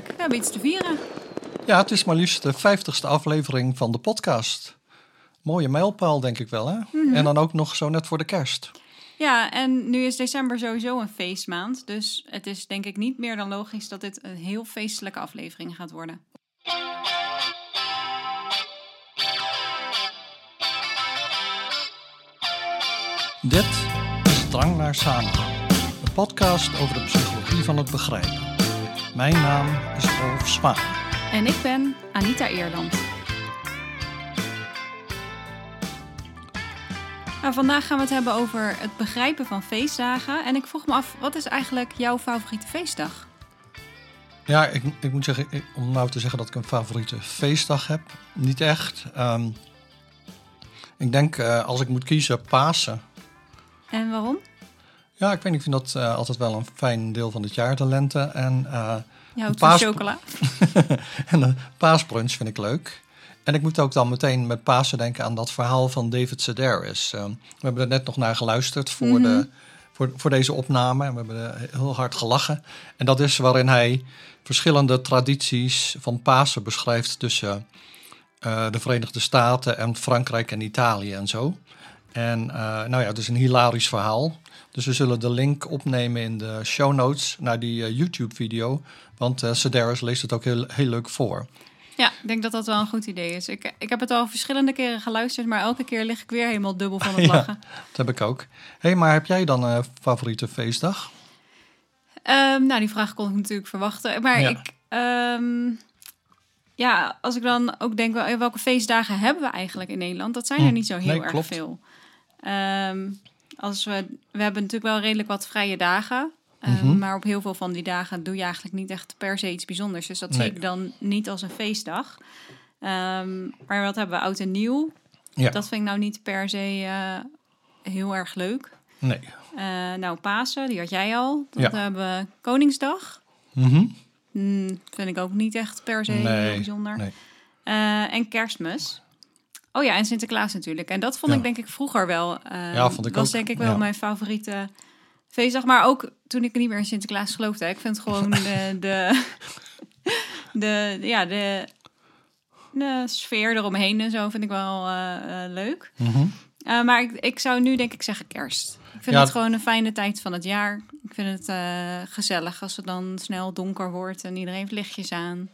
We hebben iets te vieren. Ja, het is maar liefst de vijftigste aflevering van de podcast. Mooie mijlpaal, denk ik wel, hè? En dan ook nog zo net voor de kerst. Ja, en nu is december sowieso een feestmaand. Dus het is denk ik niet meer dan logisch dat dit een heel feestelijke aflevering gaat worden. Dit is Drang naar Samenhang. Een podcast over de psychologie van het begrijpen. Mijn naam is Rolf Spaan. En ik ben Anita Eerland. Nou, vandaag gaan we het hebben over het begrijpen van feestdagen. En ik vroeg me af, wat is eigenlijk jouw favoriete feestdag? Ja, ik, ik moet zeggen, ik- om nou te zeggen dat ik een favoriete feestdag heb, niet echt. Ehm, ik denk, eh, als ik moet kiezen, Pasen. En waarom? Ja, ik weet niet, ik vind dat eh, altijd wel een fijn deel van het jaar, de lente. En van paas- chocola? En de paasbrunch vind ik leuk. En ik moet ook dan meteen met Pasen denken aan dat verhaal van David Sedaris. Eh, we hebben er net nog naar geluisterd voor, de, voor, voor deze opname. En we hebben heel hard gelachen. En dat is waarin hij verschillende tradities van Pasen beschrijft tussen de Verenigde Staten en Frankrijk en Italië en zo. En nou ja, het is een hilarisch verhaal. Dus we zullen de link opnemen in de show notes naar die eh, YouTube-video. Want Sedaris leest het ook heel, heel leuk voor. Ja, ik denk dat dat wel een goed idee is. Ik, ik heb het al verschillende keren geluisterd, maar elke keer lig ik weer helemaal dubbel van het Ja. lachen. Dat heb ik ook. Hé, hey, maar heb jij dan een favoriete feestdag? Ehm, nou, die vraag kon ik natuurlijk verwachten. Maar Ja. ik, ehm, ja, als ik dan ook denk, eh, welke feestdagen hebben we eigenlijk in Nederland? Dat zijn er Hm, niet zo heel nee, erg klopt. veel. Ehm, als we, we hebben natuurlijk wel redelijk wat vrije dagen. Ehm, Mhm. Maar op heel veel van die dagen doe je eigenlijk niet echt per se iets bijzonders. Dus dat zie ik dan niet als een feestdag. Ehm, maar wat hebben we oud en nieuw? Ja. Dat vind ik nou niet per se eh, heel erg leuk. Nee. Eh, nou, Pasen, die had jij al. Dan Ja. hebben we Koningsdag. Hmm, vind ik ook niet echt per se heel bijzonder. nee. Eh, en Kerstmis. Oh ja, en Sinterklaas natuurlijk. En dat vond Ja. ik denk ik vroeger wel. eh, Ja, vond ik was ook, denk ik wel ja. mijn favoriete feestdag. Maar ook toen ik niet meer in Sinterklaas geloofde. Ik vind gewoon de, de, de, ja, de, de sfeer eromheen en zo vind ik wel eh, eh, leuk. Mhm. Eh, maar ik, ik zou nu denk ik zeggen kerst. Ik vind Ja, het gewoon een fijne tijd van het jaar. Ik vind het gezellig als het dan snel donker wordt en iedereen heeft lichtjes aan.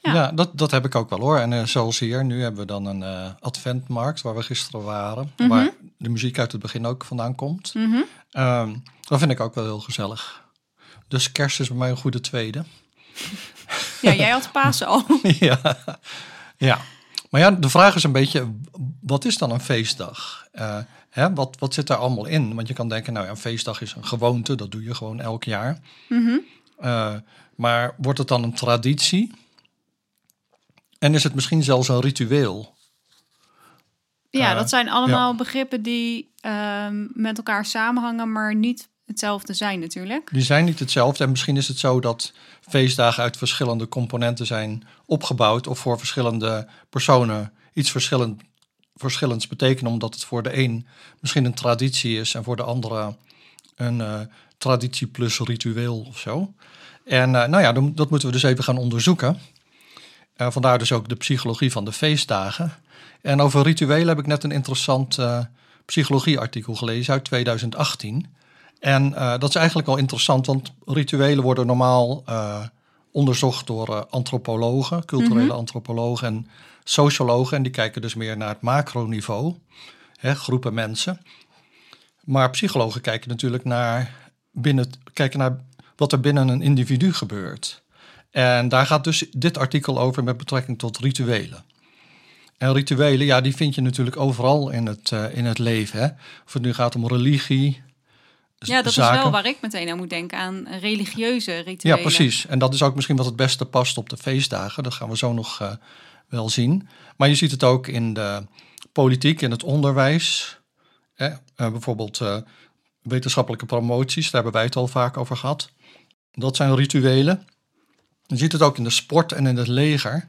Ja, Ja. dat, dat heb ik ook wel hoor. En eh, zoals hier, nu hebben we dan een eh, adventmarkt waar we gisteren waren. Mhm. Waar de muziek uit het begin ook vandaan komt. Mhm. Ehm, dat vind ik ook wel heel gezellig. Dus kerst is bij mij een goede tweede. Ja, jij had Pasen al. ja. ja. Maar ja, de vraag is een beetje, wat is dan een feestdag? Eh, hè, wat, wat zit daar allemaal in? Want je kan denken, nou ja, een feestdag is een gewoonte, dat doe je gewoon elk jaar. Mhm. Maar wordt het dan een traditie? En is het misschien zelfs een ritueel? Ja, Eh, dat zijn allemaal begrippen die ehm, met elkaar samenhangen, maar niet hetzelfde zijn natuurlijk. Die zijn niet hetzelfde. En misschien is het zo dat feestdagen uit verschillende componenten zijn opgebouwd. Of voor verschillende personen iets verschillend, verschillends betekenen. Omdat het voor de een misschien een traditie is en voor de andere een eh, traditie plus ritueel of zo. En eh, nou ja, dat moeten we dus even gaan onderzoeken. Eh, vandaar dus ook de psychologie van de feestdagen. En over rituelen heb ik net een interessant eh psychologieartikel gelezen uit 2018. En eh, dat is eigenlijk wel interessant, want rituelen worden normaal onderzocht door antropologen, culturele Mhm. antropologen en sociologen. En die kijken dus meer naar het macroniveau, hè, groepen mensen. Maar psychologen kijken natuurlijk naar, binnen, kijken naar wat er binnen een individu gebeurt. En daar gaat dus dit artikel over met betrekking tot rituelen. En rituelen, ja, die vind je natuurlijk overal in het, eh, in het leven. Hè? Of het nu gaat om religie, Ja, dat zaken. is wel waar ik meteen aan moet denken, aan religieuze Ja, rituelen. precies. En dat is ook misschien wat het beste past op de feestdagen. Dat gaan we zo nog eh, wel zien. Maar je ziet het ook in de politiek, in het onderwijs. Hè? Eh, bijvoorbeeld wetenschappelijke promoties, daar hebben wij het al vaak over gehad. Dat zijn rituelen. Je ziet het ook in de sport en in het leger.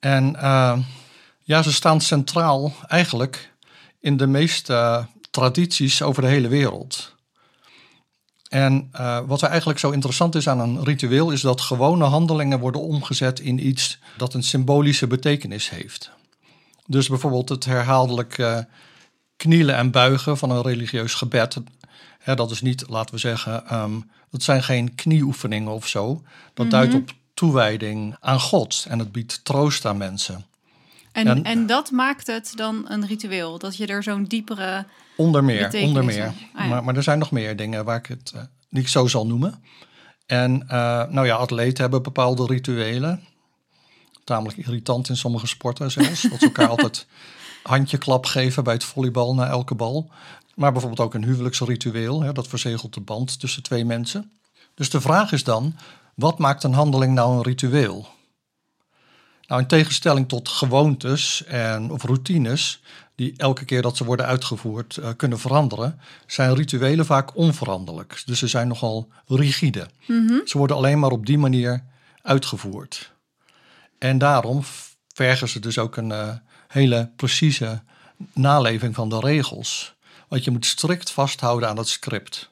En eh, ja, ze staan centraal eigenlijk in de meeste eh, tradities over de hele wereld. En uh, wat er eigenlijk zo interessant is aan een ritueel, is dat gewone handelingen worden omgezet in iets dat een symbolische betekenis heeft. Dus bijvoorbeeld het herhaaldelijk uh, knielen en buigen van een religieus gebed. Hè, dat is niet, laten we zeggen, um, dat zijn geen knieoefeningen of zo. Dat Mhm. duidt op toewijding aan God en het biedt troost aan mensen. En, En- en, dat maakt het dan een ritueel. Dat je er zo'n diepere. Onder meer, onder meer. Ah, ja. maar, maar er zijn nog meer dingen waar ik het, eh, ik zo zal noemen. En eh, nou ja, atleten hebben bepaalde rituelen. Tamelijk irritant in sommige sporten zelfs. dat ze elkaar altijd handjeklap geven bij het volleybal na elke bal. Maar bijvoorbeeld ook een huwelijksritueel. Hè, dat verzegelt de band tussen twee mensen. Dus de vraag is dan, wat maakt een handeling nou een ritueel? Nou, in tegenstelling tot gewoontes en, of routines, die elke keer dat ze worden uitgevoerd eh, kunnen veranderen, zijn rituelen vaak onveranderlijk. Dus ze zijn nogal rigide. Ze worden alleen maar op die manier uitgevoerd. En daarom vergen ze dus ook een eh, hele precieze naleving van de regels. Want je moet strikt vasthouden aan het script.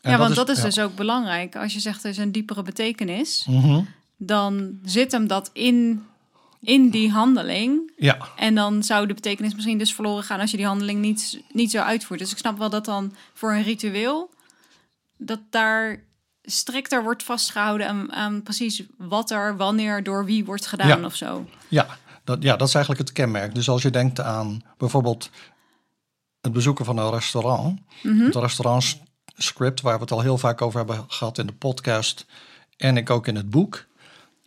En ja, want dat is ja. dus ook belangrijk. Als je zegt er is een diepere betekenis, Mhm. dan zit hem dat in, in die handeling. Ja, En dan zou de betekenis misschien dus verloren gaan als je die handeling niet, niet zo uitvoert. Dus ik snap wel dat dan voor een ritueel, dat daar strikter wordt vastgehouden aan, aan precies wat er, wanneer, door wie wordt gedaan Ja. of zo. Ja dat, ja, dat is eigenlijk het kenmerk. Dus als je denkt aan bijvoorbeeld het bezoeken van een restaurant, het restaurantscript, waar we het al heel vaak over hebben gehad in de podcast en ik ook in het boek.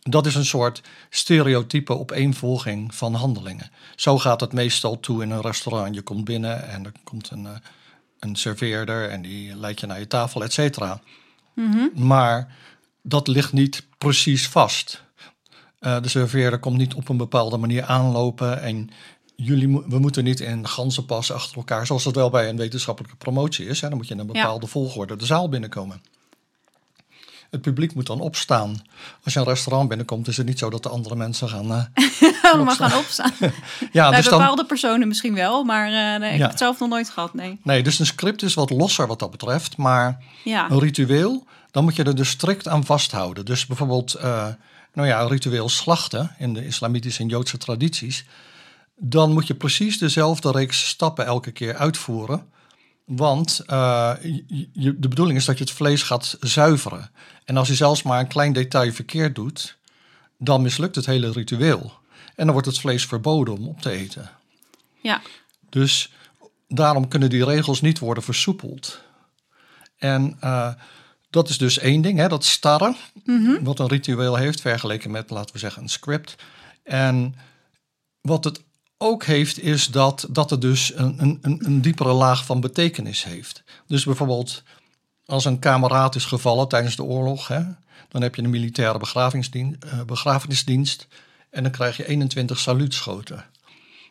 Dat is een soort stereotype opeenvolging van handelingen. Zo gaat het meestal toe in een restaurant. Je komt binnen en er komt een, eh, een serveerder en die leidt je naar je tafel, et cetera. Maar dat ligt niet precies vast. Eh, de serveerder komt niet op een bepaalde manier aanlopen en jullie, mo- we moeten niet in ganzenpas achter elkaar, zoals het wel bij een wetenschappelijke promotie is. Hè. Dan moet je in een bepaalde volgorde de zaal binnenkomen. Het publiek moet dan opstaan. Als je een restaurant binnenkomt, is het niet zo dat de andere mensen gaan. eh, Allemaal gaan opstaan. ja, Bij dus dan, bepaalde personen misschien wel, maar eh, nee, ik Ja. heb het zelf nog nooit gehad, nee. nee, dus een script is wat losser wat dat betreft. Maar Ja, een ritueel, dan moet je er dus strikt aan vasthouden. Dus bijvoorbeeld, eh, nou ja, ritueel slachten in de islamitische en Joodse tradities. Dan moet je precies dezelfde reeks stappen elke keer uitvoeren. Want eh, je- de bedoeling is dat je het vlees gaat zuiveren. En als je zelfs maar een klein detail verkeerd doet, dan mislukt het hele ritueel. En dan wordt het vlees verboden om op te eten. ja. Dus daarom kunnen die regels niet worden versoepeld. En eh, dat is dus één ding, hè, dat starren, wat een ritueel heeft, vergeleken met, laten we zeggen, een script. En wat het ook heeft, is dat, dat het dus een, een, een, diepere laag van betekenis heeft. Dus bijvoorbeeld, als een kameraad is gevallen tijdens de oorlog, hè, dan heb je een militaire begrafenisdienst, eh, begrafenisdienst en dan krijg je 21 saluutschoten.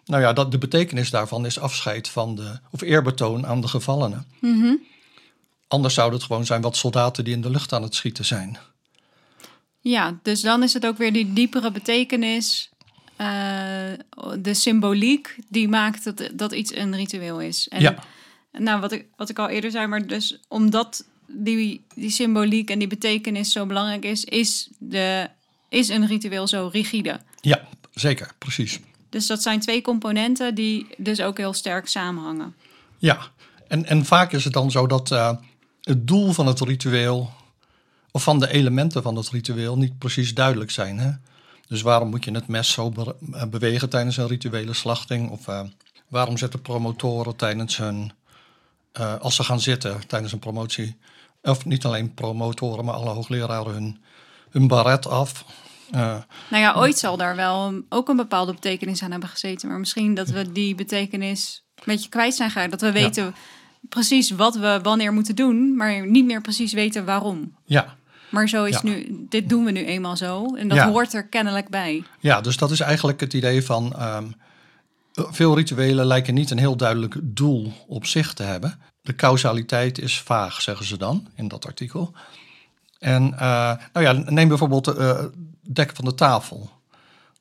Nou ja, dat, de betekenis daarvan is afscheid van de, of eerbetoon aan de gevallenen. Anders zou het gewoon zijn wat soldaten die in de lucht aan het schieten zijn. Ja, dus dan is het ook weer die diepere betekenis, de symboliek, die maakt dat, dat iets een ritueel is. En, Ja. Nou, wat ik, wat ik al eerder zei, maar dus omdat die, die symboliek en die betekenis zo belangrijk is, is, de, is een ritueel zo rigide. Ja, zeker, precies. Dus dat zijn twee componenten die dus ook heel sterk samenhangen. Ja, en, en vaak is het dan zo dat eh, het doel van het ritueel, of van de elementen van het ritueel, niet precies duidelijk zijn. Hè? Dus waarom moet je het mes zo be- eh, bewegen tijdens een rituele slachting? Of eh, waarom zetten promotoren tijdens hun, eh, als ze gaan zitten tijdens een promotie, of niet alleen promotoren, maar alle hoogleraren hun, hun baret af? Eh, Nou ja, ooit zal daar wel ook een bepaalde betekenis aan hebben gezeten. Maar misschien dat we die betekenis een beetje kwijt zijn geraakt. Dat we weten precies wat we wanneer moeten doen, maar niet meer precies weten waarom. ja, Maar zo is Ja. nu, dit doen we nu eenmaal zo. En dat Ja. hoort er kennelijk bij. Ja, dus dat is eigenlijk het idee van. ehm, veel rituelen lijken niet een heel duidelijk doel op zich te hebben. De causaliteit is vaag, zeggen ze dan in dat artikel. En eh, nou ja, neem bijvoorbeeld het eh, dek van de tafel.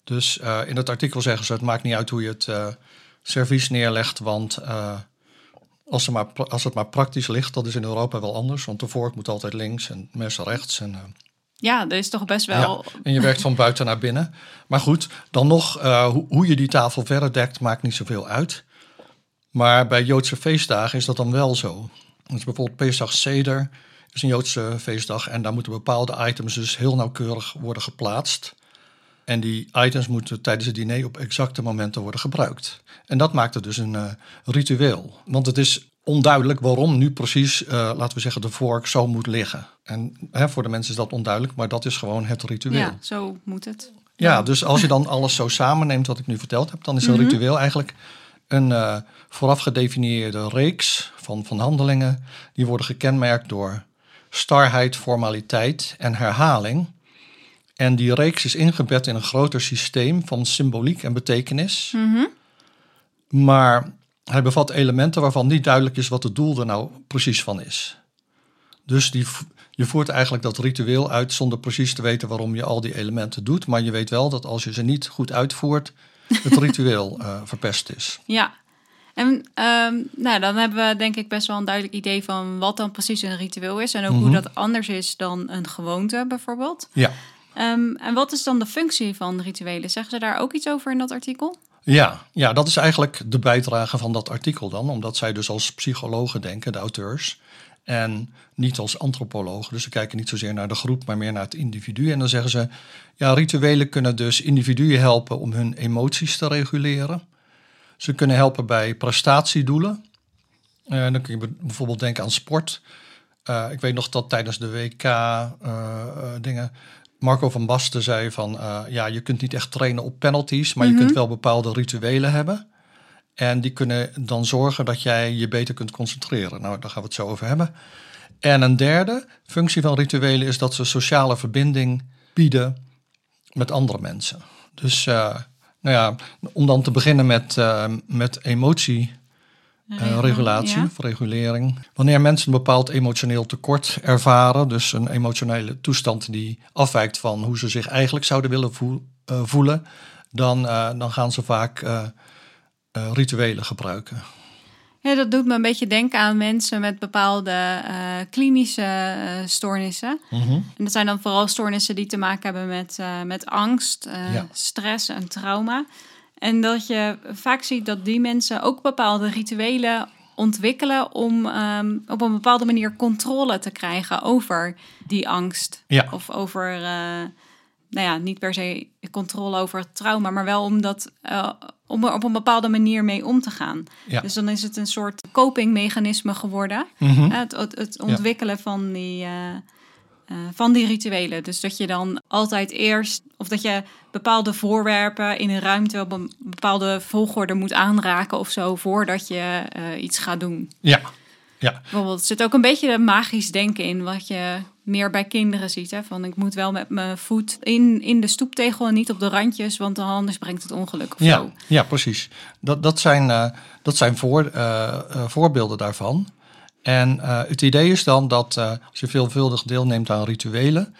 Dus eh, in het artikel zeggen ze: het maakt niet uit hoe je het servies neerlegt, want Als, maar, als het maar praktisch ligt, dat is in Europa wel anders. Want de vork moet altijd links en mes rechts. En, eh, Ja, er is toch best wel... ja, en je werkt van buiten naar binnen. Maar goed, dan nog, eh, hoe, hoe je die tafel verder dekt, maakt niet zoveel uit. Maar bij Joodse feestdagen is dat dan wel zo. Dus bijvoorbeeld Pesach Seder is een Joodse feestdag. En daar moeten bepaalde items dus heel nauwkeurig worden geplaatst. En die items moeten tijdens het diner op exacte momenten worden gebruikt. En dat maakt het dus een eh, ritueel. Want het is onduidelijk waarom nu precies, eh, laten we zeggen, de vork zo moet liggen. En hè, voor de mensen is dat onduidelijk, maar dat is gewoon het ritueel. Ja, Ja, zo moet het. dus als je dan alles zo samenneemt wat ik nu verteld heb, dan is een ritueel eigenlijk een eh, vooraf gedefinieerde reeks van, van handelingen. Die worden gekenmerkt door starheid, formaliteit en herhaling. En die reeks is ingebed in een groter systeem van symboliek en betekenis. Mhm. Maar hij bevat elementen waarvan niet duidelijk is wat het doel er nou precies van is. Dus die, je voert eigenlijk dat ritueel uit zonder precies te weten waarom je al die elementen doet. Maar je weet wel dat als je ze niet goed uitvoert, het ritueel eh, verpest is. Ja. En ehm, nou, dan hebben we denk ik best wel een duidelijk idee van wat dan precies een ritueel is. En ook hoe Mhm. dat anders is dan een gewoonte bijvoorbeeld. Ja. Ehm, en wat is dan de functie van rituelen? Zeggen ze daar ook iets over in dat artikel? Ja, ja, dat is eigenlijk de bijdrage van dat artikel dan. Omdat zij dus als psychologen denken, de auteurs. En niet als antropologen. Dus ze kijken niet zozeer naar de groep, maar meer naar het individu. En dan zeggen ze, ja, rituelen kunnen dus individuen helpen om hun emoties te reguleren. Ze kunnen helpen bij prestatiedoelen. Eh, dan kun je bijvoorbeeld denken aan sport. Eh, ik weet nog dat tijdens de WK eh, dingen Marco van Basten zei van eh, ja, je kunt niet echt trainen op penalties, maar je kunt wel bepaalde rituelen hebben. En die kunnen dan zorgen dat jij je beter kunt concentreren. Nou, daar gaan we het zo over hebben. En een derde functie van rituelen is dat ze sociale verbinding bieden met andere mensen. Dus eh, nou ja, om dan te beginnen met, eh, met emotie eh, regulatie Ja. of regulering. Wanneer mensen een bepaald emotioneel tekort ervaren, dus een emotionele toestand die afwijkt van hoe ze zich eigenlijk zouden willen eh, voelen, dan, eh, dan gaan ze vaak eh, eh, rituelen gebruiken. Ja, dat doet me een beetje denken aan mensen met bepaalde eh, klinische eh, stoornissen. En dat zijn dan vooral stoornissen die te maken hebben met, eh, met angst, eh, Ja. stress en trauma. En dat je vaak ziet dat die mensen ook bepaalde rituelen ontwikkelen om ehm, op een bepaalde manier controle te krijgen over die angst. Ja. Of over, eh, nou ja, niet per se controle over het trauma, maar wel om, dat, eh, om er op een bepaalde manier mee om te gaan. Ja. Dus dan is het een soort copingmechanisme geworden. Mhm. Het, het, het ontwikkelen van, die, eh, eh, van die rituelen. Dus dat je dan altijd eerst, of dat je bepaalde voorwerpen in een ruimte op een bepaalde volgorde moet aanraken of zo, voordat je eh, iets gaat doen. Ja. Ja. Bijvoorbeeld, er zit ook een beetje de magisch denken in, wat je meer bij kinderen ziet. Hè? Van ik moet wel met mijn voet in, in de stoeptegel en niet op de randjes, want dan anders brengt het ongeluk of Ja, zo. ja, precies. Dat, dat zijn, eh, dat zijn voor, eh, voorbeelden daarvan. En eh, het idee is dan dat eh, als je veelvuldig deelneemt aan rituelen,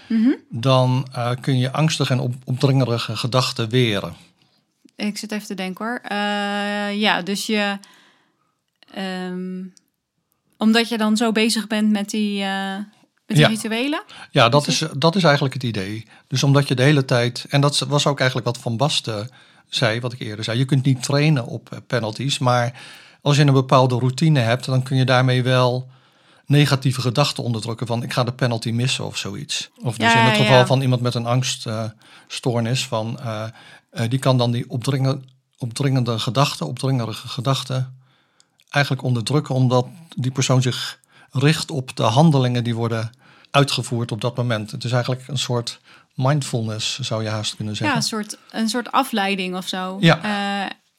dan eh, kun je angstige en op, opdringerige gedachten weren. Ik zit even te denken hoor. Ja, dus je. ehm, omdat je dan zo bezig bent met die, met die Ja. rituelen. Ja, dat is, dat is eigenlijk het idee. Dus omdat je de hele tijd, en dat was ook eigenlijk wat Van Basten zei, wat ik eerder zei, je kunt niet trainen op penalties, maar als je een bepaalde routine hebt, dan kun je daarmee wel negatieve gedachten onderdrukken van ik ga de penalty missen of zoiets. Of dus Ja, in het ja, geval ja. van iemand met een angststoornis, van eh, eh, die kan dan die opdringen, opdringende gedachten, opdringerige gedachten eigenlijk onderdrukken, omdat die persoon zich richt op de handelingen die worden uitgevoerd op dat moment. Het is eigenlijk een soort mindfulness, zou je haast kunnen Ja, zeggen. een soort, een soort afleiding of zo. Ja.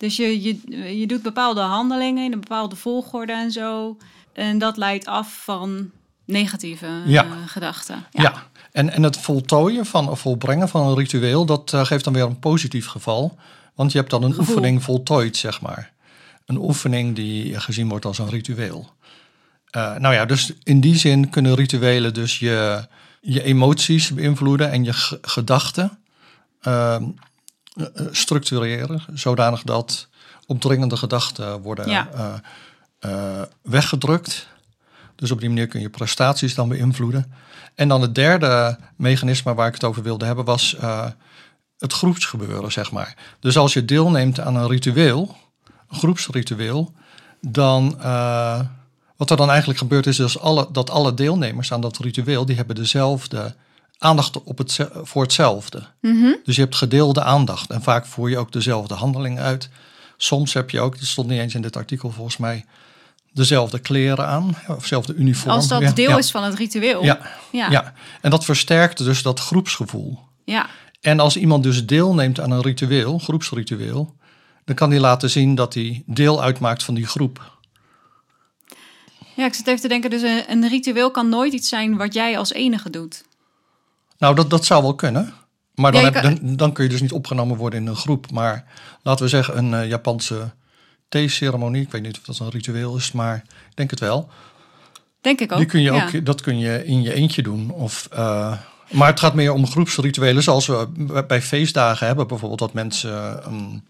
Eh, dus je, je, je doet bepaalde handelingen in een bepaalde volgorde en zo. En dat leidt af van negatieve Ja. eh, gedachten. Ja. En, en het voltooien van of volbrengen van een ritueel, dat eh, geeft dan weer een positief geval. Want je hebt dan een Gevoel. oefening voltooid, zeg maar. Een oefening die gezien wordt als een ritueel. Eh, nou ja, dus in die zin kunnen rituelen dus je, je emoties beïnvloeden en je gedachten ehm, eh, eh, structureren, zodanig dat opdringende gedachten worden Ja. eh, eh, weggedrukt. Dus op die manier kun je prestaties dan beïnvloeden. En dan het derde mechanisme waar ik het over wilde hebben was eh, het groepsgebeuren, zeg maar. Dus als je deelneemt aan een ritueel, een groepsritueel, dan uh, wat er dan eigenlijk gebeurt is dus alle, dat alle deelnemers aan dat ritueel, die hebben dezelfde aandacht op het, voor hetzelfde. Mhm. Dus je hebt gedeelde aandacht en vaak voer je ook dezelfde handeling uit. Soms heb je ook, dat stond niet eens in dit artikel volgens mij, dezelfde kleren aan, of dezelfde uniform. Als dat Ja, deel ja. is van het ritueel. Ja, Ja. ja, en dat versterkt dus dat groepsgevoel. Ja. En als iemand dus deelneemt aan een ritueel, groepsritueel, dan kan hij laten zien dat hij deel uitmaakt van die groep. Ja, ik zit even te denken, dus een, een ritueel kan nooit iets zijn wat jij als enige doet. Nou, dat, dat zou wel kunnen. Maar dan, Ja, heb, dan, dan kun je dus niet opgenomen worden in een groep. Maar laten we zeggen een eh, Japanse theeceremonie. Ik weet niet of dat een ritueel is, maar ik denk het wel. Denk ik ook. Die kun je ja. ook, dat kun je in je eentje doen. Of, eh, maar het gaat meer om groepsrituelen zoals we bij- feestdagen hebben. Bijvoorbeeld dat mensen eh, um,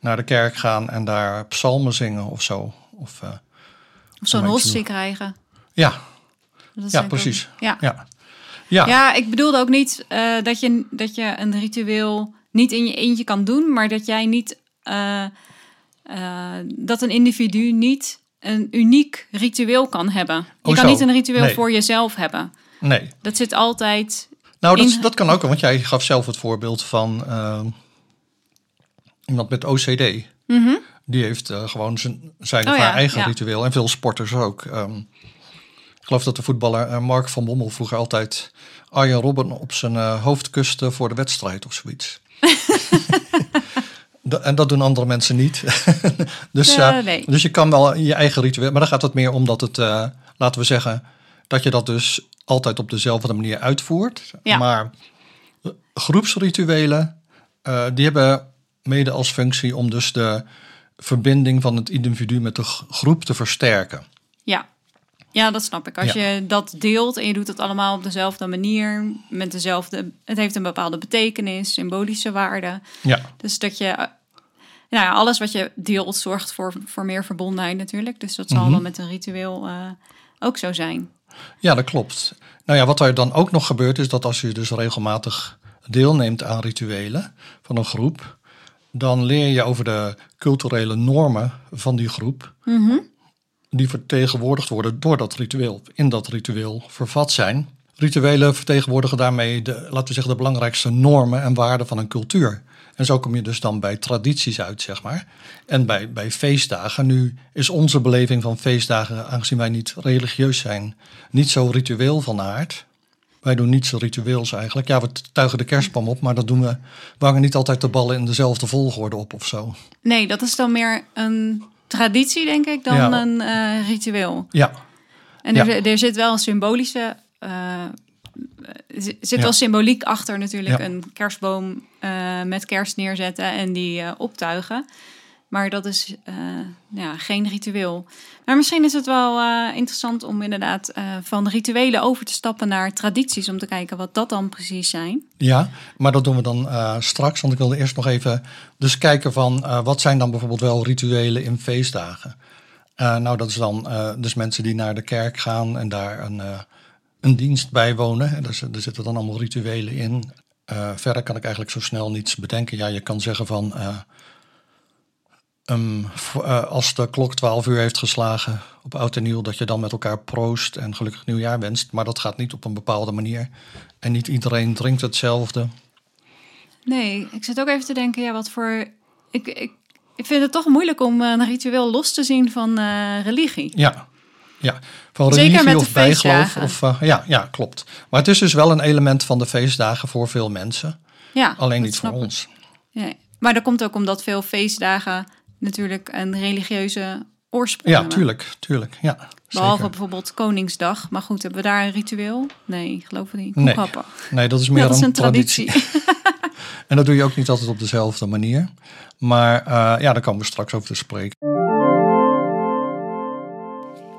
naar de kerk gaan en daar psalmen zingen of zo. Of, eh, Of zo'n hostie krijgen. ja, ja, ook- precies. Ja. Ja. Ja. Ja, ik bedoelde ook niet eh, dat, je, dat je een ritueel niet in je eentje kan doen, maar dat jij niet eh, eh, dat een individu niet een uniek ritueel kan hebben. Je Oh, kan zo. niet een ritueel Nee. voor jezelf hebben. nee. Dat zit altijd. Nou, dat, In- dat kan ook, want jij gaf zelf het voorbeeld van eh, iemand met OCD. Mhm. Die heeft gewoon zijn, zijn Oh ja, eigen ja. ritueel. En veel sporters ook. Ehm, geloof dat de voetballer eh, Mark van Bommel vroeger altijd Arjen Robben op zijn eh, hoofd kuste voor de wedstrijd of zoiets. En dat doen andere mensen niet. dus, nee. dus je kan wel je eigen ritueel. Maar dan gaat het meer om dat het, laten we zeggen, dat je dat dus altijd op dezelfde manier uitvoert. Ja. Maar groepsrituelen, die hebben mede als functie om dus de verbinding van het individu met de groep te versterken. Ja. Ja, dat snap ik. Als Ja. je dat deelt en je doet het allemaal op dezelfde manier, met dezelfde. Het heeft een bepaalde betekenis, symbolische waarde. Ja, Dus dat je. eh, Nou ja, alles wat je deelt zorgt voor, voor meer verbondenheid natuurlijk. Dus dat zal Mhm. dan met een ritueel eh, ook zo zijn. ja, dat klopt. Nou ja, wat er dan ook nog gebeurt is dat als je dus regelmatig deelneemt aan rituelen van een groep, dan leer je over de culturele normen van die groep. Die vertegenwoordigd worden door dat ritueel, in dat ritueel vervat zijn. Rituelen vertegenwoordigen daarmee de, laten we zeggen, de belangrijkste normen en waarden van een cultuur. En zo kom je dus dan bij tradities uit, zeg maar. En bij, bij feestdagen. Nu is onze beleving van feestdagen, aangezien wij niet religieus zijn, niet zo ritueel van aard. Wij doen niet zo ritueels eigenlijk. Ja, we tuigen de kerstboom op, maar dat doen we. We hangen niet altijd de ballen in dezelfde volgorde op of zo. Nee, dat is dan meer een traditie, denk ik, dan Ja. een eh, ritueel. Ja, En er, Ja. er zit wel een symbolische. er zit Ja. wel symboliek achter natuurlijk. Een kerstboom eh, met kerst neerzetten en die optuigen. Maar dat is eh, ja, geen ritueel. Maar misschien is het wel eh, interessant om inderdaad eh, van rituelen over te stappen naar tradities. Om te kijken wat dat dan precies zijn. Ja, maar dat doen we dan straks. Want ik wilde eerst nog even dus kijken van wat zijn dan bijvoorbeeld wel rituelen in feestdagen. Nou, dat is dan dus mensen die naar de kerk gaan en daar een, een dienst bijwonen. En daar, er zitten dan allemaal rituelen in. Verder kan ik eigenlijk zo snel niets bedenken. Ja, je kan zeggen van eh, voor- als de klok 12 uur heeft geslagen op oud en nieuw, dat je dan met elkaar proost en gelukkig nieuwjaar wenst. Maar dat gaat niet op een bepaalde manier. En niet iedereen drinkt hetzelfde. Nee, ik zit ook even te denken, ja, wat voor. Ik, ik, ik vind het toch moeilijk om eh, een ritueel los te zien van eh, religie. Ja, ja. van Zeker religie of bijgeloof. Of, ja, ja, klopt. Maar het is dus wel een element van de feestdagen voor veel mensen. Ja, Alleen niet voor ons. Nee. Maar dat komt ook omdat veel feestdagen natuurlijk een religieuze oorsprong Ja, hebben. tuurlijk, tuurlijk. Ja, Behalve zeker. bijvoorbeeld Koningsdag. Maar goed, hebben we daar een ritueel? Nee, ik geloof het niet. Nee. Nee, dat is meer dat is een, een traditie. En dat doe je ook niet altijd op dezelfde manier. Maar eh, ja, daar komen we straks over te spreken.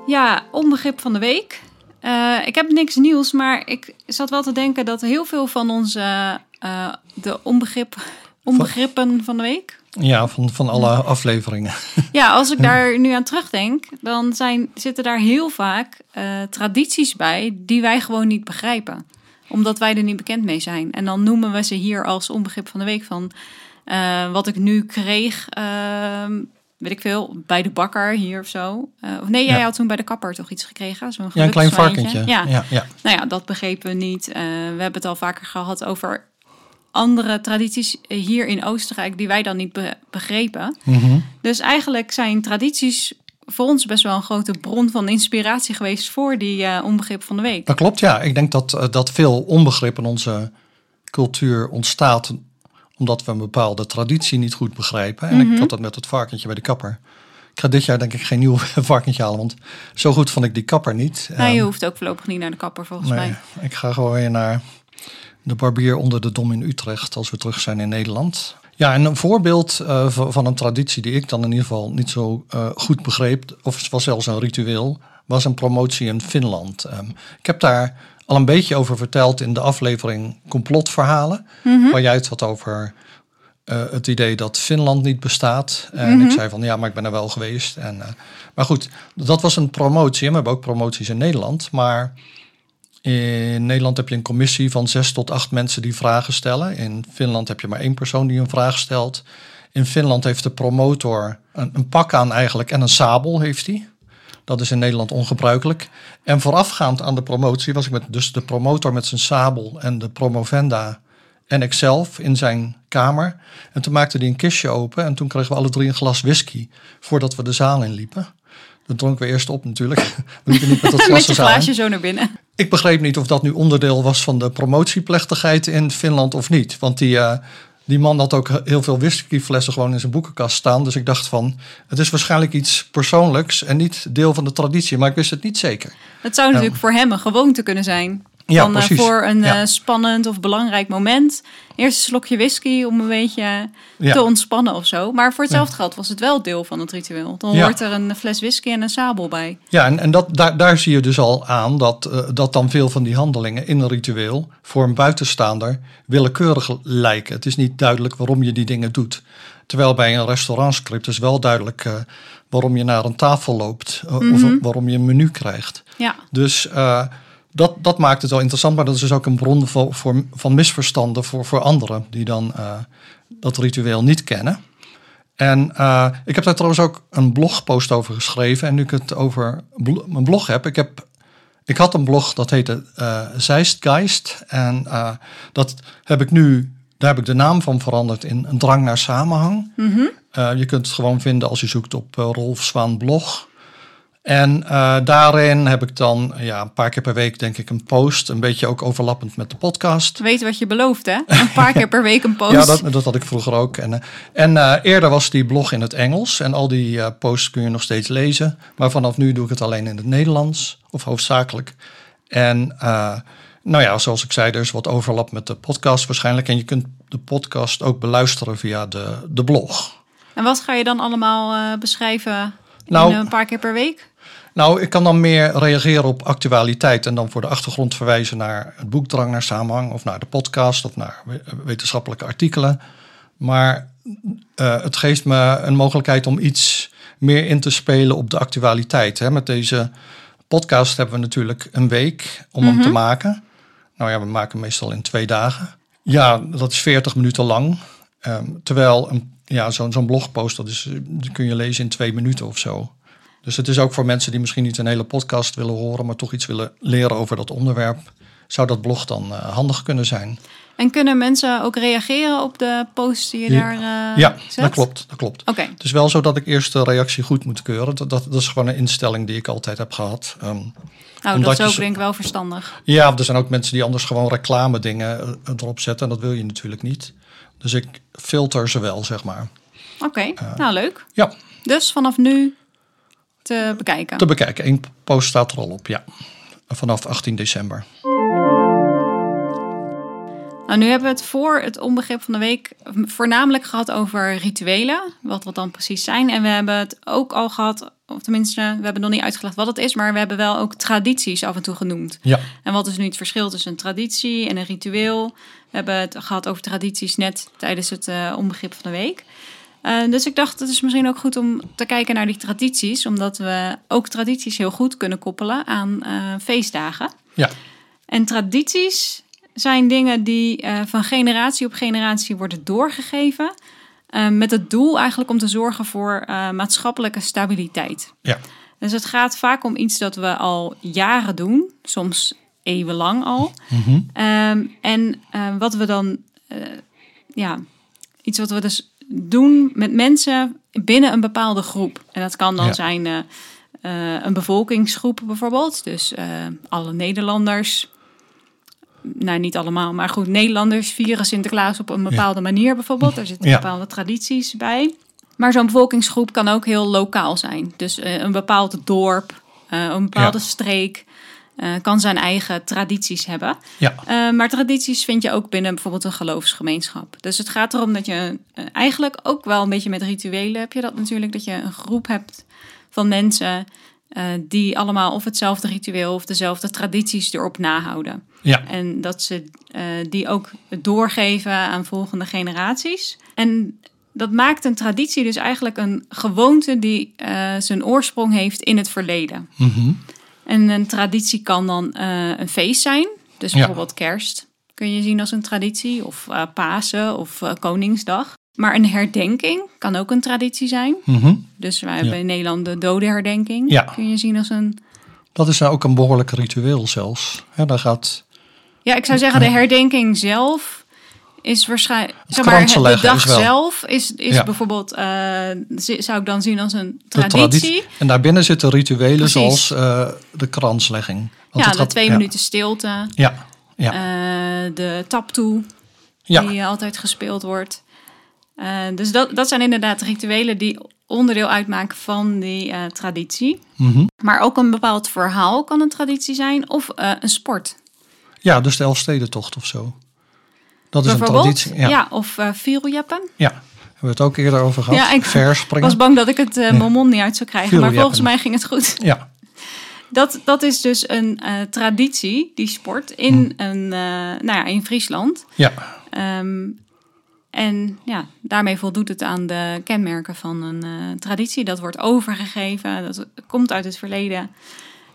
Ja, onbegrip van de week. Eh, ik heb niks nieuws, maar ik zat wel te denken dat heel veel van onze eh, de onbegrip onbegrippen van de week. Ja, van, van alle afleveringen. Ja, als ik daar nu aan terugdenk, dan zijn, zitten daar heel vaak eh, tradities bij die wij gewoon niet begrijpen. Omdat wij er niet bekend mee zijn. En dan noemen we ze hier als onbegrip van de week van eh, wat ik nu kreeg, ehm, weet ik veel, bij de bakker hier of zo. Eh, of nee, jij Ja. had toen bij de kapper toch iets gekregen? Zo'n Ja, een klein varkentje. Ja. ja, ja. Nou ja, dat begrepen we niet. We hebben het al vaker gehad over andere tradities hier in Oostenrijk die wij dan niet be- begrepen. Mhm. Dus eigenlijk zijn tradities voor ons best wel een grote bron van inspiratie geweest voor die eh, onbegrip van de week. Dat klopt, ja. Ik denk dat, eh, dat veel onbegrip in onze cultuur ontstaat omdat we een bepaalde traditie niet goed begrijpen. En Mhm. ik had dat met het varkentje bij de kapper. Ik ga dit jaar denk ik geen nieuw varkentje halen, want zo goed vond ik die kapper niet. Nou, je Ehm, hoeft ook voorlopig niet naar de kapper volgens nee, mij. ik ga gewoon weer naar de barbier onder de Dom in Utrecht als we terug zijn in Nederland. Ja, en een voorbeeld eh, van een traditie die ik dan in ieder geval niet zo eh, goed begreep, of het was zelfs een ritueel, was een promotie in Finland. Ehm, ik heb daar al een beetje over verteld in de aflevering Complotverhalen, waar jij het had over eh, het idee dat Finland niet bestaat. En ik zei van ja, maar ik ben er wel geweest. En, maar goed, dat was een promotie. We hebben ook promoties in Nederland. Maar in Nederland heb je een commissie van zes tot acht mensen die vragen stellen. In Finland heb je maar één persoon die een vraag stelt. In Finland heeft de promotor een, een pak aan eigenlijk en een sabel heeft hij. Dat is in Nederland ongebruikelijk. En voorafgaand aan de promotie was ik met dus de promotor met zijn sabel en de promovenda en ikzelf in zijn kamer. En toen maakte hij een kistje open en toen kregen we alle drie een glas whisky voordat we de zaal inliepen. Dat dronken we eerst op natuurlijk. We liepen niet met dat glas Met de je zaal in. glaasje zo naar binnen. Ik begreep niet of dat nu onderdeel was van de promotieplechtigheid in Finland of niet. Want die, eh, die man had ook heel veel whiskyflessen gewoon in zijn boekenkast staan. Dus ik dacht van, het is waarschijnlijk iets persoonlijks en niet deel van de traditie. Maar ik wist het niet zeker. Het zou natuurlijk voor hem een gewoonte kunnen zijn. Ja, Van, eh, precies. voor een Ja. eh, spannend of belangrijk moment. Eerst een slokje whisky om een beetje Ja. te ontspannen of zo. Maar voor hetzelfde geld was het wel deel van het ritueel. Dan hoort er een fles whisky en een sabel bij. Ja, en, en dat, daar, daar zie je dus al aan dat, eh, dat dan veel van die handelingen in een ritueel voor een buitenstaander willekeurig lijken. Het is niet duidelijk waarom je die dingen doet. Terwijl bij een restaurantscript is wel duidelijk waarom je naar een tafel loopt of waarom je een menu krijgt. Ja, Dus dat, dat maakt het wel interessant, maar dat is dus ook een bron voor, voor, van misverstanden voor, voor anderen die dan eh, dat ritueel niet kennen. En eh, ik heb daar trouwens ook een blogpost over geschreven. En nu ik het over bl- mijn blog heb, ik heb. Ik had een blog dat heette eh Zeistgeist. En dat heb ik nu, daar heb ik de naam van veranderd in een drang naar samenhang. Eh, je kunt het gewoon vinden als je zoekt op Rolf Zwaan blog. En eh, daarin heb ik dan ja, een paar keer per week denk ik een post. Een beetje ook overlappend met de podcast. weet wat je belooft hè? Een paar keer per week een post. Ja, dat, dat had ik vroeger ook. En, eh, en eh, eerder was die blog in het Engels. En al die eh, posts kun je nog steeds lezen. Maar vanaf nu doe ik het alleen in het Nederlands. Of hoofdzakelijk. En nou ja, zoals ik zei, er is wat overlap met de podcast waarschijnlijk. En je kunt de podcast ook beluisteren via de, de blog. En wat ga je dan allemaal beschrijven Nou- een paar keer per week? Nou, ik kan dan meer reageren op actualiteit en dan voor de achtergrond verwijzen naar het boek Drang naar Samenhang of naar de podcast of naar we- wetenschappelijke artikelen. Maar eh, het geeft me een mogelijkheid om iets meer in te spelen op de actualiteit. Hè. Met deze podcast hebben we natuurlijk een week om hem te maken. Nou ja, we maken hem meestal in twee dagen. Ja, dat is 40 minuten lang. Ehm, terwijl een, ja, zo'n zo'n blogpost, dat, is, die kun je lezen in twee minuten of zo. Dus het is ook voor mensen die misschien niet een hele podcast willen horen, maar toch iets willen leren over dat onderwerp. Zou dat blog dan eh, handig kunnen zijn? En kunnen mensen ook reageren op de posts die je Ja. daar eh, ja, zet? dat klopt. Dat klopt. Oké, Het is wel zo dat ik eerst de reactie goed moet keuren. Dat, dat, dat is gewoon een instelling die ik altijd heb gehad. Nou dat is ook denk ik wel verstandig. ja, er zijn ook mensen die anders gewoon reclame dingen eh, erop zetten. En dat wil je natuurlijk niet. Dus ik filter ze wel, zeg maar. Oké, nou leuk. Ja, Dus vanaf nu te bekijken. te bekijken. Eén post staat er al op, ja. Vanaf 18 december. Nou, nu hebben we het voor het onbegrip van de week voornamelijk gehad over rituelen, wat wat dan precies zijn. En we hebben het ook al gehad of tenminste, we hebben nog niet uitgelegd wat het is, maar we hebben wel ook tradities af en toe genoemd. Ja, En wat is nu het verschil tussen een traditie en een ritueel? We hebben het gehad over tradities net tijdens het eh, onbegrip van de week. Eh, dus ik dacht, het is misschien ook goed om te kijken naar die tradities, omdat we ook tradities heel goed kunnen koppelen aan eh, feestdagen. ja, En tradities zijn dingen die eh, van generatie op generatie worden doorgegeven. met het doel eigenlijk om te zorgen voor maatschappelijke stabiliteit. ja, Dus het gaat vaak om iets dat we al jaren doen, soms eeuwenlang al. Mhm. Ehm, en wat we dan, ja, iets wat we dus doen met mensen binnen een bepaalde groep. En dat kan dan Ja. zijn eh, eh, een bevolkingsgroep bijvoorbeeld. Dus eh, alle Nederlanders. Nou, niet allemaal, maar goed, Nederlanders vieren Sinterklaas op een bepaalde manier bijvoorbeeld. Daar zitten Ja. bepaalde tradities bij. Maar zo'n bevolkingsgroep kan ook heel lokaal zijn. Dus een bepaald dorp, een bepaalde streek eh, kan zijn eigen tradities hebben. ja, Eh, maar tradities vind je ook binnen bijvoorbeeld een geloofsgemeenschap. Dus het gaat erom dat je eh, eigenlijk ook wel een beetje met rituelen heb je dat natuurlijk. Dat je een groep hebt van mensen die allemaal of hetzelfde ritueel of dezelfde tradities erop nahouden. ja, En dat ze die ook doorgeven aan volgende generaties. En dat maakt een traditie dus eigenlijk een gewoonte die zijn oorsprong heeft in het verleden. Mhm. En een traditie kan dan eh, een feest zijn. Dus Ja. bijvoorbeeld kerst kun je zien als een traditie. Of eh, Pasen of eh, Koningsdag. Maar een herdenking kan ook een traditie zijn. Mhm. Dus wij hebben in Nederland de dodenherdenking. Ja. Kun je zien als een... Dat is nou ook een behoorlijk ritueel zelfs. Ja, daar gaat Ja, ik zou zeggen de herdenking zelf is waarschijnlijk... Zeg maar, de dag is zelf is, is Ja. bijvoorbeeld... eh, zou ik dan zien als een traditie. En daarbinnen zitten rituelen Precies. zoals eh, de kranslegging. Want Ja, de gaat- twee ja, minuten stilte. Ja, ja, eh, de taptoe. ja, die altijd gespeeld wordt. Dus dat, dat zijn inderdaad rituelen die onderdeel uitmaken van die traditie. mhm. Maar ook een bepaald verhaal kan een traditie zijn of een sport. ja, dus de Elfstedentocht of zo. Dat is een traditie. ja. Ja, of eh vieljeppen. ja. Hebben we het ook eerder over gehad? Ja, ik Verspringen. was bang dat ik het eh mond niet uit zou krijgen, maar volgens mij ging het goed. Ja, Dat, dat is dus een eh, traditie, die sport, in, een, eh, nou ja, in Friesland. ja, Ehm, en ja, daarmee voldoet het aan de kenmerken van een eh, traditie. Dat wordt overgegeven, dat komt uit het verleden.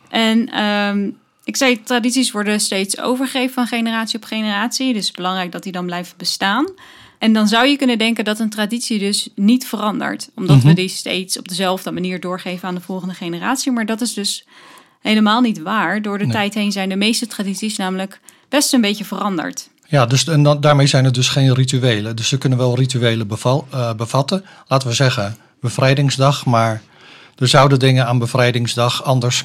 En ehm, ik zei, tradities worden steeds overgegeven van generatie op generatie. Dus het is belangrijk dat die dan blijven bestaan. En dan zou je kunnen denken dat een traditie dus niet verandert. Omdat we Mhm. die steeds op dezelfde manier doorgeven aan de volgende generatie. Maar dat is dus helemaal niet waar. Door de Nee. tijd heen zijn de meeste tradities namelijk best een beetje veranderd. ja dus, en dan, daarmee zijn het dus geen rituelen. Dus ze kunnen wel rituelen beval, eh, bevatten. Laten we zeggen bevrijdingsdag, maar er zouden dingen aan bevrijdingsdag anders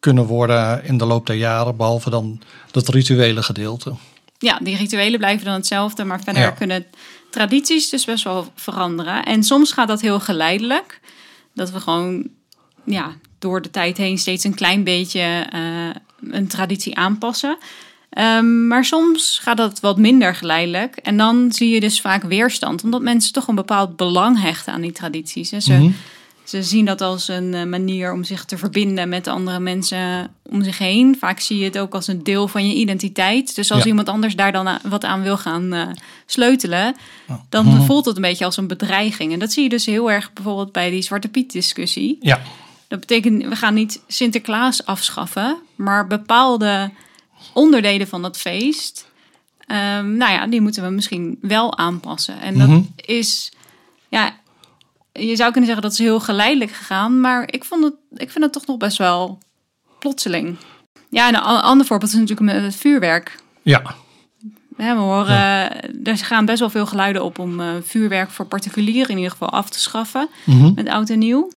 kunnen worden in de loop der jaren, behalve dan dat rituele gedeelte. ja, die rituelen blijven dan hetzelfde, maar verder Ja. kunnen tradities dus best wel veranderen. En soms gaat dat heel geleidelijk. Dat we gewoon ja, door de tijd heen steeds een klein beetje eh, een traditie aanpassen. Ehm, maar soms gaat dat wat minder geleidelijk. En dan zie je dus vaak weerstand, omdat mensen toch een bepaald belang hechten aan die tradities. En ze, Mhm. Ze zien dat als een eh, manier om zich te verbinden met andere mensen om zich heen. Vaak zie je het ook als een deel van je identiteit. Dus als Ja. iemand anders daar dan wat aan wil gaan eh, sleutelen, dan Mhm. voelt het een beetje als een bedreiging. En dat zie je dus heel erg bijvoorbeeld bij die Zwarte Piet discussie. Ja, Dat betekent, we gaan niet Sinterklaas afschaffen, maar bepaalde onderdelen van dat feest, ehm, nou ja, die moeten we misschien wel aanpassen. En dat Mhm. is, ja, je zou kunnen zeggen dat is heel geleidelijk gegaan, maar ik, vond het, ik vind het toch nog best wel plotseling. Ja, en een ander voorbeeld is natuurlijk met het vuurwerk. ja, Ja, we horen, er gaan best wel veel geluiden op om eh, vuurwerk voor particulieren in ieder geval af te schaffen Mhm. met oud en nieuw.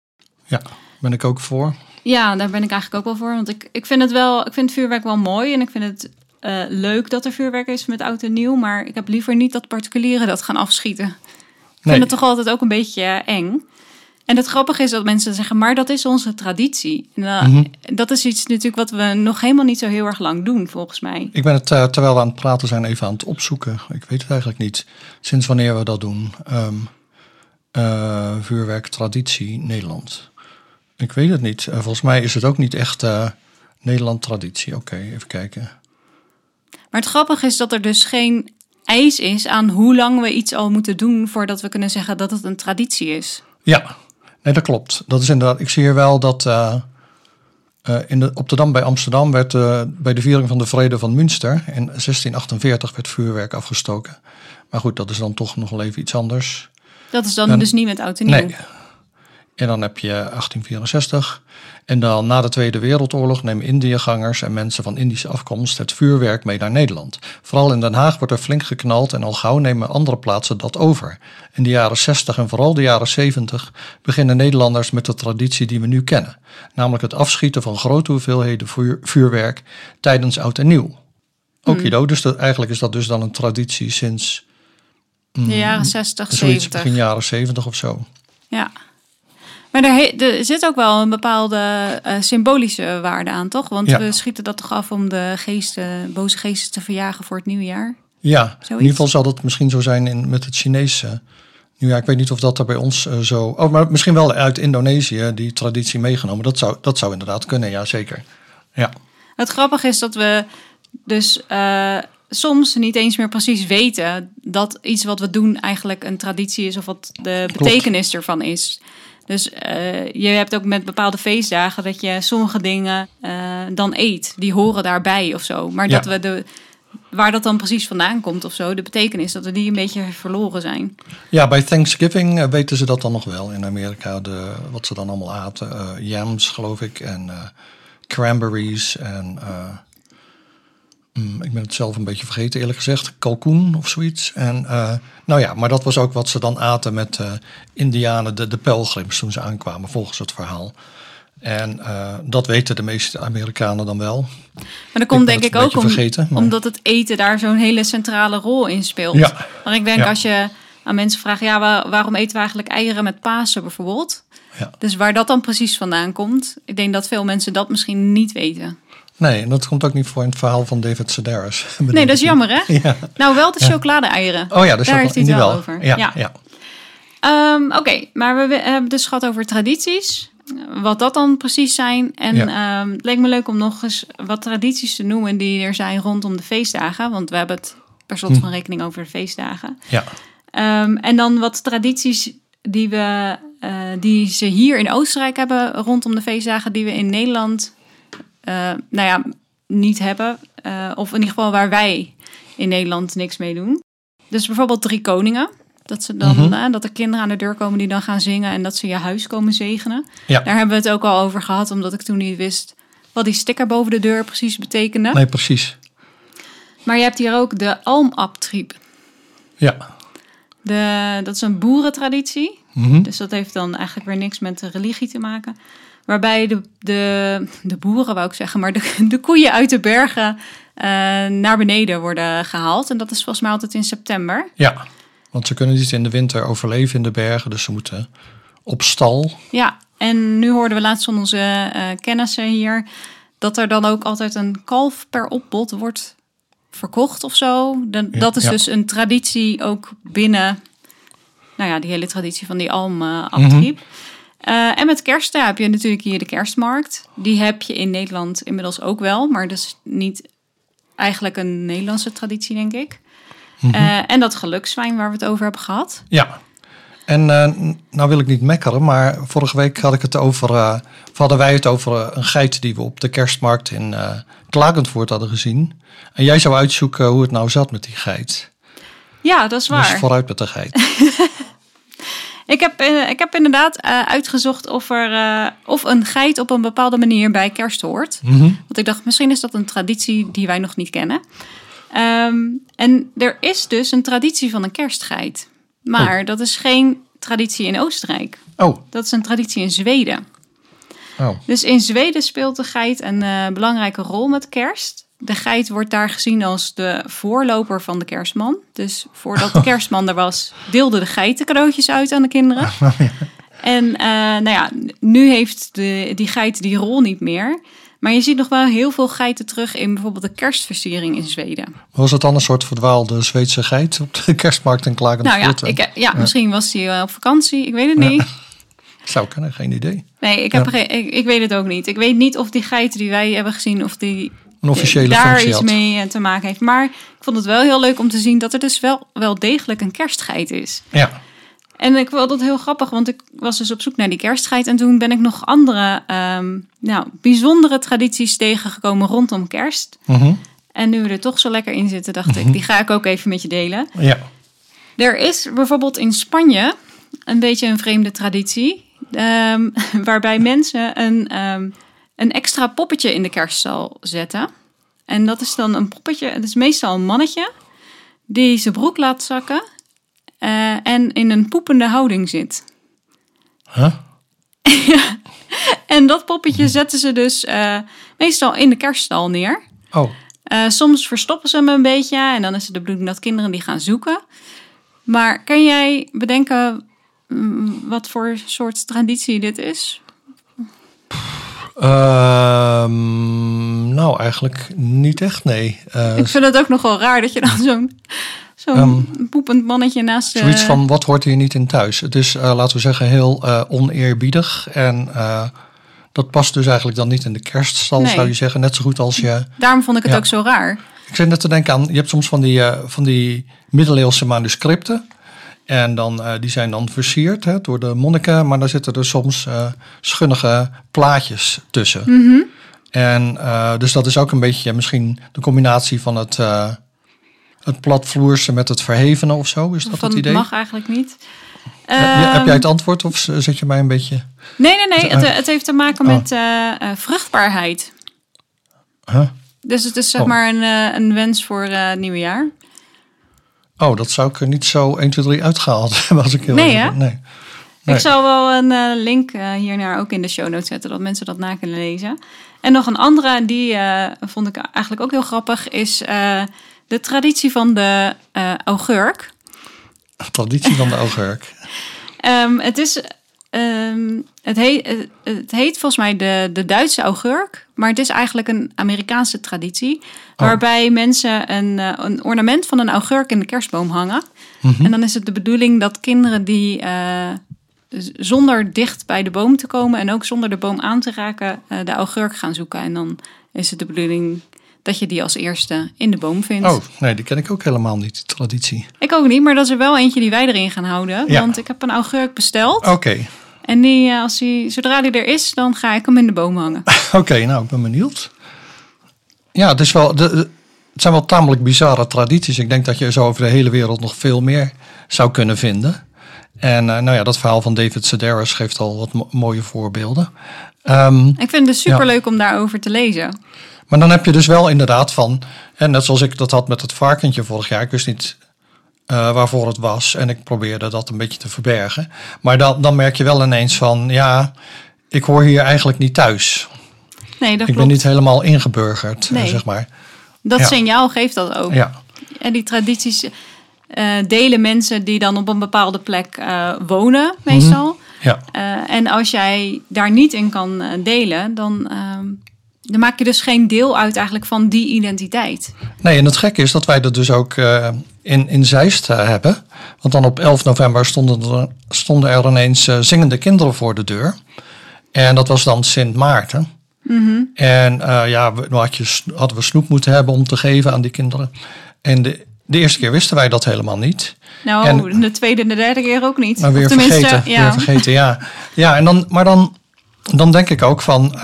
ja. Ben ik ook voor. Ja, daar ben ik eigenlijk ook wel voor. Want ik, ik vind het wel, ik vind vuurwerk wel mooi. En ik vind het eh, leuk dat er vuurwerk is met oud en nieuw. Maar ik heb liever niet dat particulieren dat gaan afschieten. Ik Nee. vind het toch altijd ook een beetje eh, eng. En het grappige is dat mensen zeggen, maar dat is onze traditie. Mhm. Dat is iets natuurlijk wat we nog helemaal niet zo heel erg lang doen, volgens mij. Ik ben het, eh, terwijl we aan het praten zijn, even aan het opzoeken. Ik weet het eigenlijk niet. Sinds wanneer we dat doen. Ehm, eh, vuurwerk, traditie, Nederland. Ik weet het niet. Volgens mij is het ook niet echt Nederland traditie. Oké, even kijken. Maar het grappige is dat er dus geen eis is aan hoe lang we iets al moeten doen voordat we kunnen zeggen dat het een traditie is. Ja, nee, dat klopt. Dat is inderdaad. Ik zie hier wel dat eh, in de, op de Dam bij Amsterdam werd eh, bij de viering van de Vrede van Münster in 1648 werd vuurwerk afgestoken. Maar goed, dat is dan toch nog wel even iets anders. Dat is dan En- dus niet met oud en nieuw. Nee. En dan heb je 1864. En dan na de Tweede Wereldoorlog nemen Indiëgangers en mensen van Indische afkomst het vuurwerk mee naar Nederland. Vooral in Den Haag wordt er flink geknald en al gauw nemen andere plaatsen dat over. In de jaren 60 en vooral de jaren 70 beginnen Nederlanders met de traditie die we nu kennen. Namelijk het afschieten van grote hoeveelheden vuur- vuurwerk tijdens oud en nieuw. Okido, dus dat, eigenlijk is dat dus dan een traditie sinds De jaren 60, Mm, zoiets 70. begin jaren 70 of zo. Ja. Maar er, er zit ook wel een bepaalde eh, symbolische waarde aan, toch? Want Ja. we schieten dat toch af om de geesten, boze geesten te verjagen voor het nieuwe jaar. Ja, in ieder geval zal dat misschien zo zijn in, met het Chinese. Nu ja, ik weet niet of dat er bij ons eh, zo... Oh, maar misschien wel uit Indonesië, die traditie meegenomen. Dat zou, dat zou inderdaad kunnen, ja zeker. Ja, Het grappige is dat we dus eh, soms niet eens meer precies weten dat iets wat we doen eigenlijk een traditie is of wat de betekenis ervan is. Dus eh, je hebt ook met bepaalde feestdagen dat je sommige dingen eh, dan eet. Die horen daarbij of zo. Maar Ja. dat we de, waar dat dan precies vandaan komt of zo, de betekenis, dat we die een beetje verloren zijn. ja bij Thanksgiving eh, weten ze dat dan nog wel in Amerika. De, wat ze dan allemaal aten. Yams, geloof ik. En cranberries. En ik ben het zelf een beetje vergeten eerlijk gezegd. Kalkoen of zoiets. En eh, nou ja, maar dat was ook wat ze dan aten met eh Indianen, de, de pelgrims, toen ze aankwamen, volgens het verhaal. En eh, dat weten de meeste Amerikanen dan wel. Maar dat komt denk ik ook om, vergeten, maar- omdat het eten daar zo'n hele centrale rol in speelt. Ja. Maar ik denk Ja. als je aan mensen vraagt, ja, wa- waarom eten we eigenlijk eieren met Pasen bijvoorbeeld? Ja. Dus waar dat dan precies vandaan komt, ik denk dat veel mensen dat misschien niet weten. Nee, en dat komt ook niet voor in het verhaal van David Sedaris. Nee, dat is jammer hè? Ja. Nou, wel de chocolade-eieren. Oh ja, Daar heeft hij het wel over. Ja, Ja. Ehm, Oké, maar we hebben het dus gehad over tradities. Wat dat dan precies zijn. En Ja. ehm, het leek me leuk om nog eens wat tradities te noemen die er zijn rondom de feestdagen. Want we hebben het per slot Hm. van rekening over de feestdagen. ja. Ehm, en dan wat tradities die, we, eh, die ze hier in Oostenrijk hebben rondom de feestdagen, die we in Nederland nou ja, niet hebben. Eh, of in ieder geval waar wij in Nederland niks mee doen. Dus bijvoorbeeld drie koningen. Dat, ze dan, eh, dat er kinderen aan de deur komen die dan gaan zingen en dat ze je huis komen zegenen. Ja. Daar hebben we het ook al over gehad, omdat ik toen niet wist wat die sticker boven de deur precies betekende. Nee, precies. Maar je hebt hier ook de almabtrieb. Ja. De, dat is een boerentraditie. Mhm. Dus dat heeft dan eigenlijk weer niks met de religie te maken. Waarbij de, de, de boeren, wou ik zeggen, maar de, de koeien uit de bergen eh, naar beneden worden gehaald. En dat is volgens mij altijd in september. Ja, want ze kunnen niet in de winter overleven in de bergen, dus ze moeten op stal. Ja, en nu hoorden we laatst van onze eh, kennissen hier dat er dan ook altijd een kalf per opbod wordt verkocht of zo. Ja, dat is ja. dus een traditie ook binnen, nou ja, die hele traditie van die almabtrieb. Eh, en met kerst ja, heb je natuurlijk hier de kerstmarkt. Die heb je in Nederland inmiddels ook wel, maar dat is niet eigenlijk een Nederlandse traditie, denk ik. Eh, en dat gelukzwijn waar we het over hebben gehad. Ja. En n- nou wil ik niet mekkeren, maar vorige week had ik het over, of hadden wij het over een geit die we op de kerstmarkt in Klagenvoort hadden gezien. En jij zou uitzoeken hoe het nou zat met die geit. Ja, dat is waar. Dus vooruit met de geit. Ik heb, eh, ik heb inderdaad eh, uitgezocht of, er, eh, of een geit op een bepaalde manier bij kerst hoort. Mhm. Want ik dacht, misschien is dat een traditie die wij nog niet kennen. Ehm, en er is dus een traditie van een kerstgeit. Maar dat is geen traditie in Oostenrijk. Oh, Dat is een traditie in Zweden. oh. Dus in Zweden speelt de geit een belangrijke rol met kerst. De geit wordt daar gezien als de voorloper van de kerstman. Dus voordat de kerstman er was, deelde de geit de cadeautjes uit aan de kinderen. En eh, nou ja, nu heeft de, die geit die rol niet meer. Maar je ziet nog wel heel veel geiten terug in bijvoorbeeld de kerstversiering in Zweden. Was het dan een soort verdwaalde Zweedse geit op de kerstmarkt in Nou ja, ik, ja, misschien was hij eh, op vakantie, ik weet het niet. Zou kunnen, geen idee. Nee, ik, heb Ja. geen, ik, ik weet het ook niet. Ik weet niet of die geiten die wij hebben gezien, of die Een officiële daar functie iets had. mee eh, te maken heeft. Maar ik vond het wel heel leuk om te zien dat er dus wel, wel degelijk een kerstgeit is. Ja, En ik vond dat heel grappig, want ik was dus op zoek naar die kerstgeit. En toen ben ik nog andere ehm, nou, bijzondere tradities tegengekomen rondom kerst. mhm. En nu we er toch zo lekker in zitten, dacht ik, die ga ik ook even met je delen. ja. Er is bijvoorbeeld in Spanje een beetje een vreemde traditie. ehm, waarbij mensen een, ehm, een extra poppetje in de kerststal zetten. En dat is dan een poppetje, het is meestal een mannetje, die zijn broek laat zakken eh, en in een poepende houding zit. Huh? En dat poppetje zetten ze dus eh, meestal in de kerststal neer. Oh, Eh, soms verstoppen ze hem een beetje en dan is het de bedoeling dat kinderen die gaan zoeken. Maar kan jij bedenken mm, wat voor soort traditie dit is? Ehm, nou eigenlijk niet echt, nee. Eh, Ik vind het ook nog wel raar dat je dan zo'n zo'n poepend mannetje naast. Ehm, Zoiets van, wat hoort hier niet in thuis? Het is, eh, laten we zeggen, heel eh, oneerbiedig. En eh, dat past dus eigenlijk dan niet in de kerststal, Nee. zou je zeggen. Net zo goed als je... Daarom vond ik het Ja. ook zo raar. Ik zit net te denken aan, je hebt soms van die, eh, van die middeleeuwse manuscripten. En dan, eh, die zijn dan versierd hè, door de monniken. Maar daar zitten er soms eh, schunnige plaatjes tussen. Mhm. En eh, dus dat is ook een beetje misschien de combinatie van het, het platvloerse met het verhevene of zo. Is dat het idee? mag eigenlijk niet. Heb, heb Ehm, jij het antwoord of zet je mij een beetje... Nee, nee, nee. Het, het heeft te maken oh. met vruchtbaarheid. Huh? Dus het is zeg Oh. maar een, een wens voor het nieuwe jaar. Oh, dat zou ik er niet zo 1, 2, 3 uitgehaald hebben als ik heel Nee. Nee. Ik zal wel een eh, link eh, hiernaar ook in de show notes zetten, dat mensen dat na kunnen lezen. En nog een andere, die eh, vond ik eigenlijk ook heel grappig, is de traditie van de eh, augurk. Traditie van de oogurk. Ehm, het is. Ehm, het, heet, eh, het heet volgens mij de, de Duitse augurk, maar het is eigenlijk een Amerikaanse traditie. Waarbij mensen een, eh, een ornament van een augurk in de kerstboom hangen. En dan is het de bedoeling dat kinderen die eh, zonder dicht bij de boom te komen en ook zonder de boom aan te raken, de augurk gaan zoeken. En dan is het de bedoeling dat je die als eerste in de boom vindt. Oh, nee, die ken ik ook helemaal niet, die traditie. Ik ook niet, maar dat is er wel eentje die wij erin gaan houden. Ja. Want ik heb een augurk besteld. Oké, En die, eh, als die, zodra die er is, dan ga ik hem in de boom hangen. oké, nou, ik ben benieuwd. Ja, het, is wel, de, de- het zijn wel tamelijk bizarre tradities. Ik denk dat je zo over de hele wereld nog veel meer zou kunnen vinden. En eh, nou ja, dat verhaal van David Sedaris geeft al wat mo- mooie voorbeelden. Ehm, Ik vind het dus superleuk om daarover te lezen. Maar dan heb je dus wel inderdaad van, en net zoals ik dat had met het varkentje vorig jaar, ik wist niet eh, waarvoor het was en ik probeerde dat een beetje te verbergen. Maar dan, dan merk je wel ineens van, ja, ik hoor hier eigenlijk niet thuis. Nee, dat ik klopt. ben niet helemaal ingeburgerd, eh, Nee. zeg maar. Dat Ja. signaal geeft dat ook. Ja, En die tradities eh, delen mensen die dan op een bepaalde plek wonen, meestal. ja. En als jij daar niet in kan delen, dan, ehm, dan maak je dus geen deel uit eigenlijk van die identiteit. Nee, en het gekke is dat wij dat dus ook in, in Zeist eh, hebben. Want dan op 11 november stonden er, stonden er ineens eh, zingende kinderen voor de deur. En dat was dan Sint Maarten. En eh, ja, we, nou had je, hadden we snoep moeten hebben om te geven aan die kinderen. En de, de eerste keer wisten wij dat helemaal niet. Nou, En- de tweede en de derde keer ook niet. Maar weer vergeten. ja. Weer vergeten, ja. Ja, en dan, maar dan, dan denk ik ook van,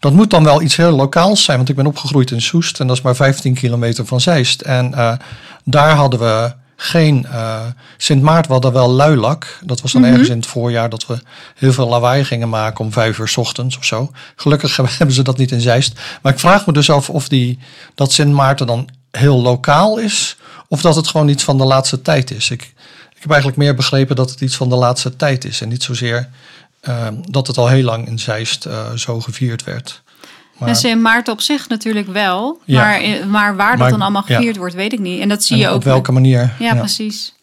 dat moet dan wel iets heel lokaals zijn. Want ik ben opgegroeid in Soest en dat is maar 15 kilometer van Zeist. En eh, daar hadden we geen eh, Sint Maart, we hadden wel luilak. Dat was dan Mhm. ergens in het voorjaar dat we heel veel lawaai gingen maken om vijf uur 's ochtends of zo. Gelukkig hebben ze dat niet in Zeist. Maar ik vraag me dus af of die, dat Sint Maarten dan heel lokaal is. Of dat het gewoon iets van de laatste tijd is. Ik, ik heb eigenlijk meer begrepen dat het iets van de laatste tijd is. En niet zozeer dat het al heel lang in Zeist eh, zo gevierd werd. Maar, En Sint Maarten op zich natuurlijk wel. Ja. Maar, eh, maar waar dat Maar- dan allemaal ja. gevierd wordt, weet ik niet. En dat zie en je ook. op welke met- manier? ja, precies.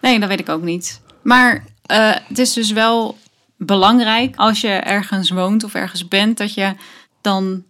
Nee, dat weet ik ook niet. Maar eh, het is dus wel belangrijk als je ergens woont of ergens bent, dat je dan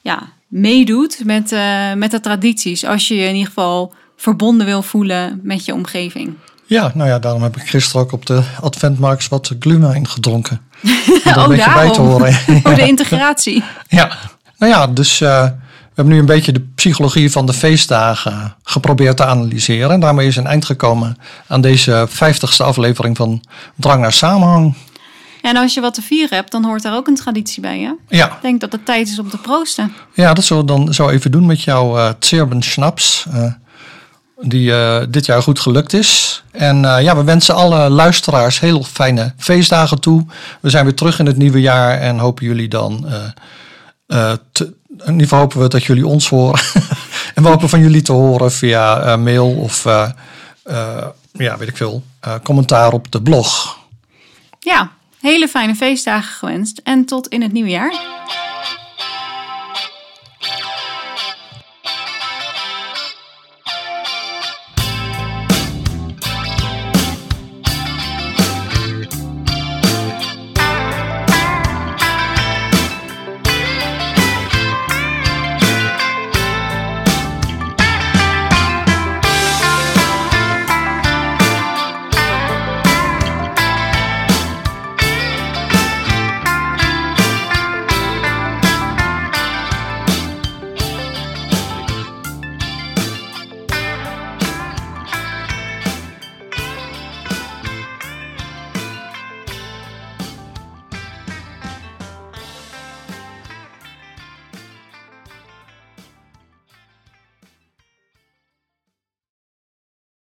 ja, meedoet met, met de tradities. Als je je in ieder geval verbonden wil voelen met je omgeving. Ja, nou ja, daarom heb ik gisteren ook op de Adventmarks wat glühwein gedronken. Om er Oh, een beetje bij te horen. Voor de integratie. Ja, nou ja, dus eh, we hebben nu een beetje de psychologie van de feestdagen geprobeerd te analyseren. En daarmee is een eind gekomen aan deze vijftigste aflevering van Drang naar Samenhang. En als je wat te vieren hebt, dan hoort daar ook een traditie bij, hè? Ja, Ik denk dat het tijd is om te proosten. ja dat zullen we dan zo even doen met jouw Zerben Schnaps. eh, die eh, dit jaar goed gelukt is. En eh, ja, we wensen alle luisteraars heel fijne feestdagen toe. We zijn weer terug in het nieuwe jaar en hopen jullie dan. te, in ieder geval hopen we dat jullie ons horen. en we hopen van jullie te horen via mail of ja, weet ik veel, commentaar op de blog. Ja, hele fijne feestdagen gewenst en tot in het nieuwe jaar.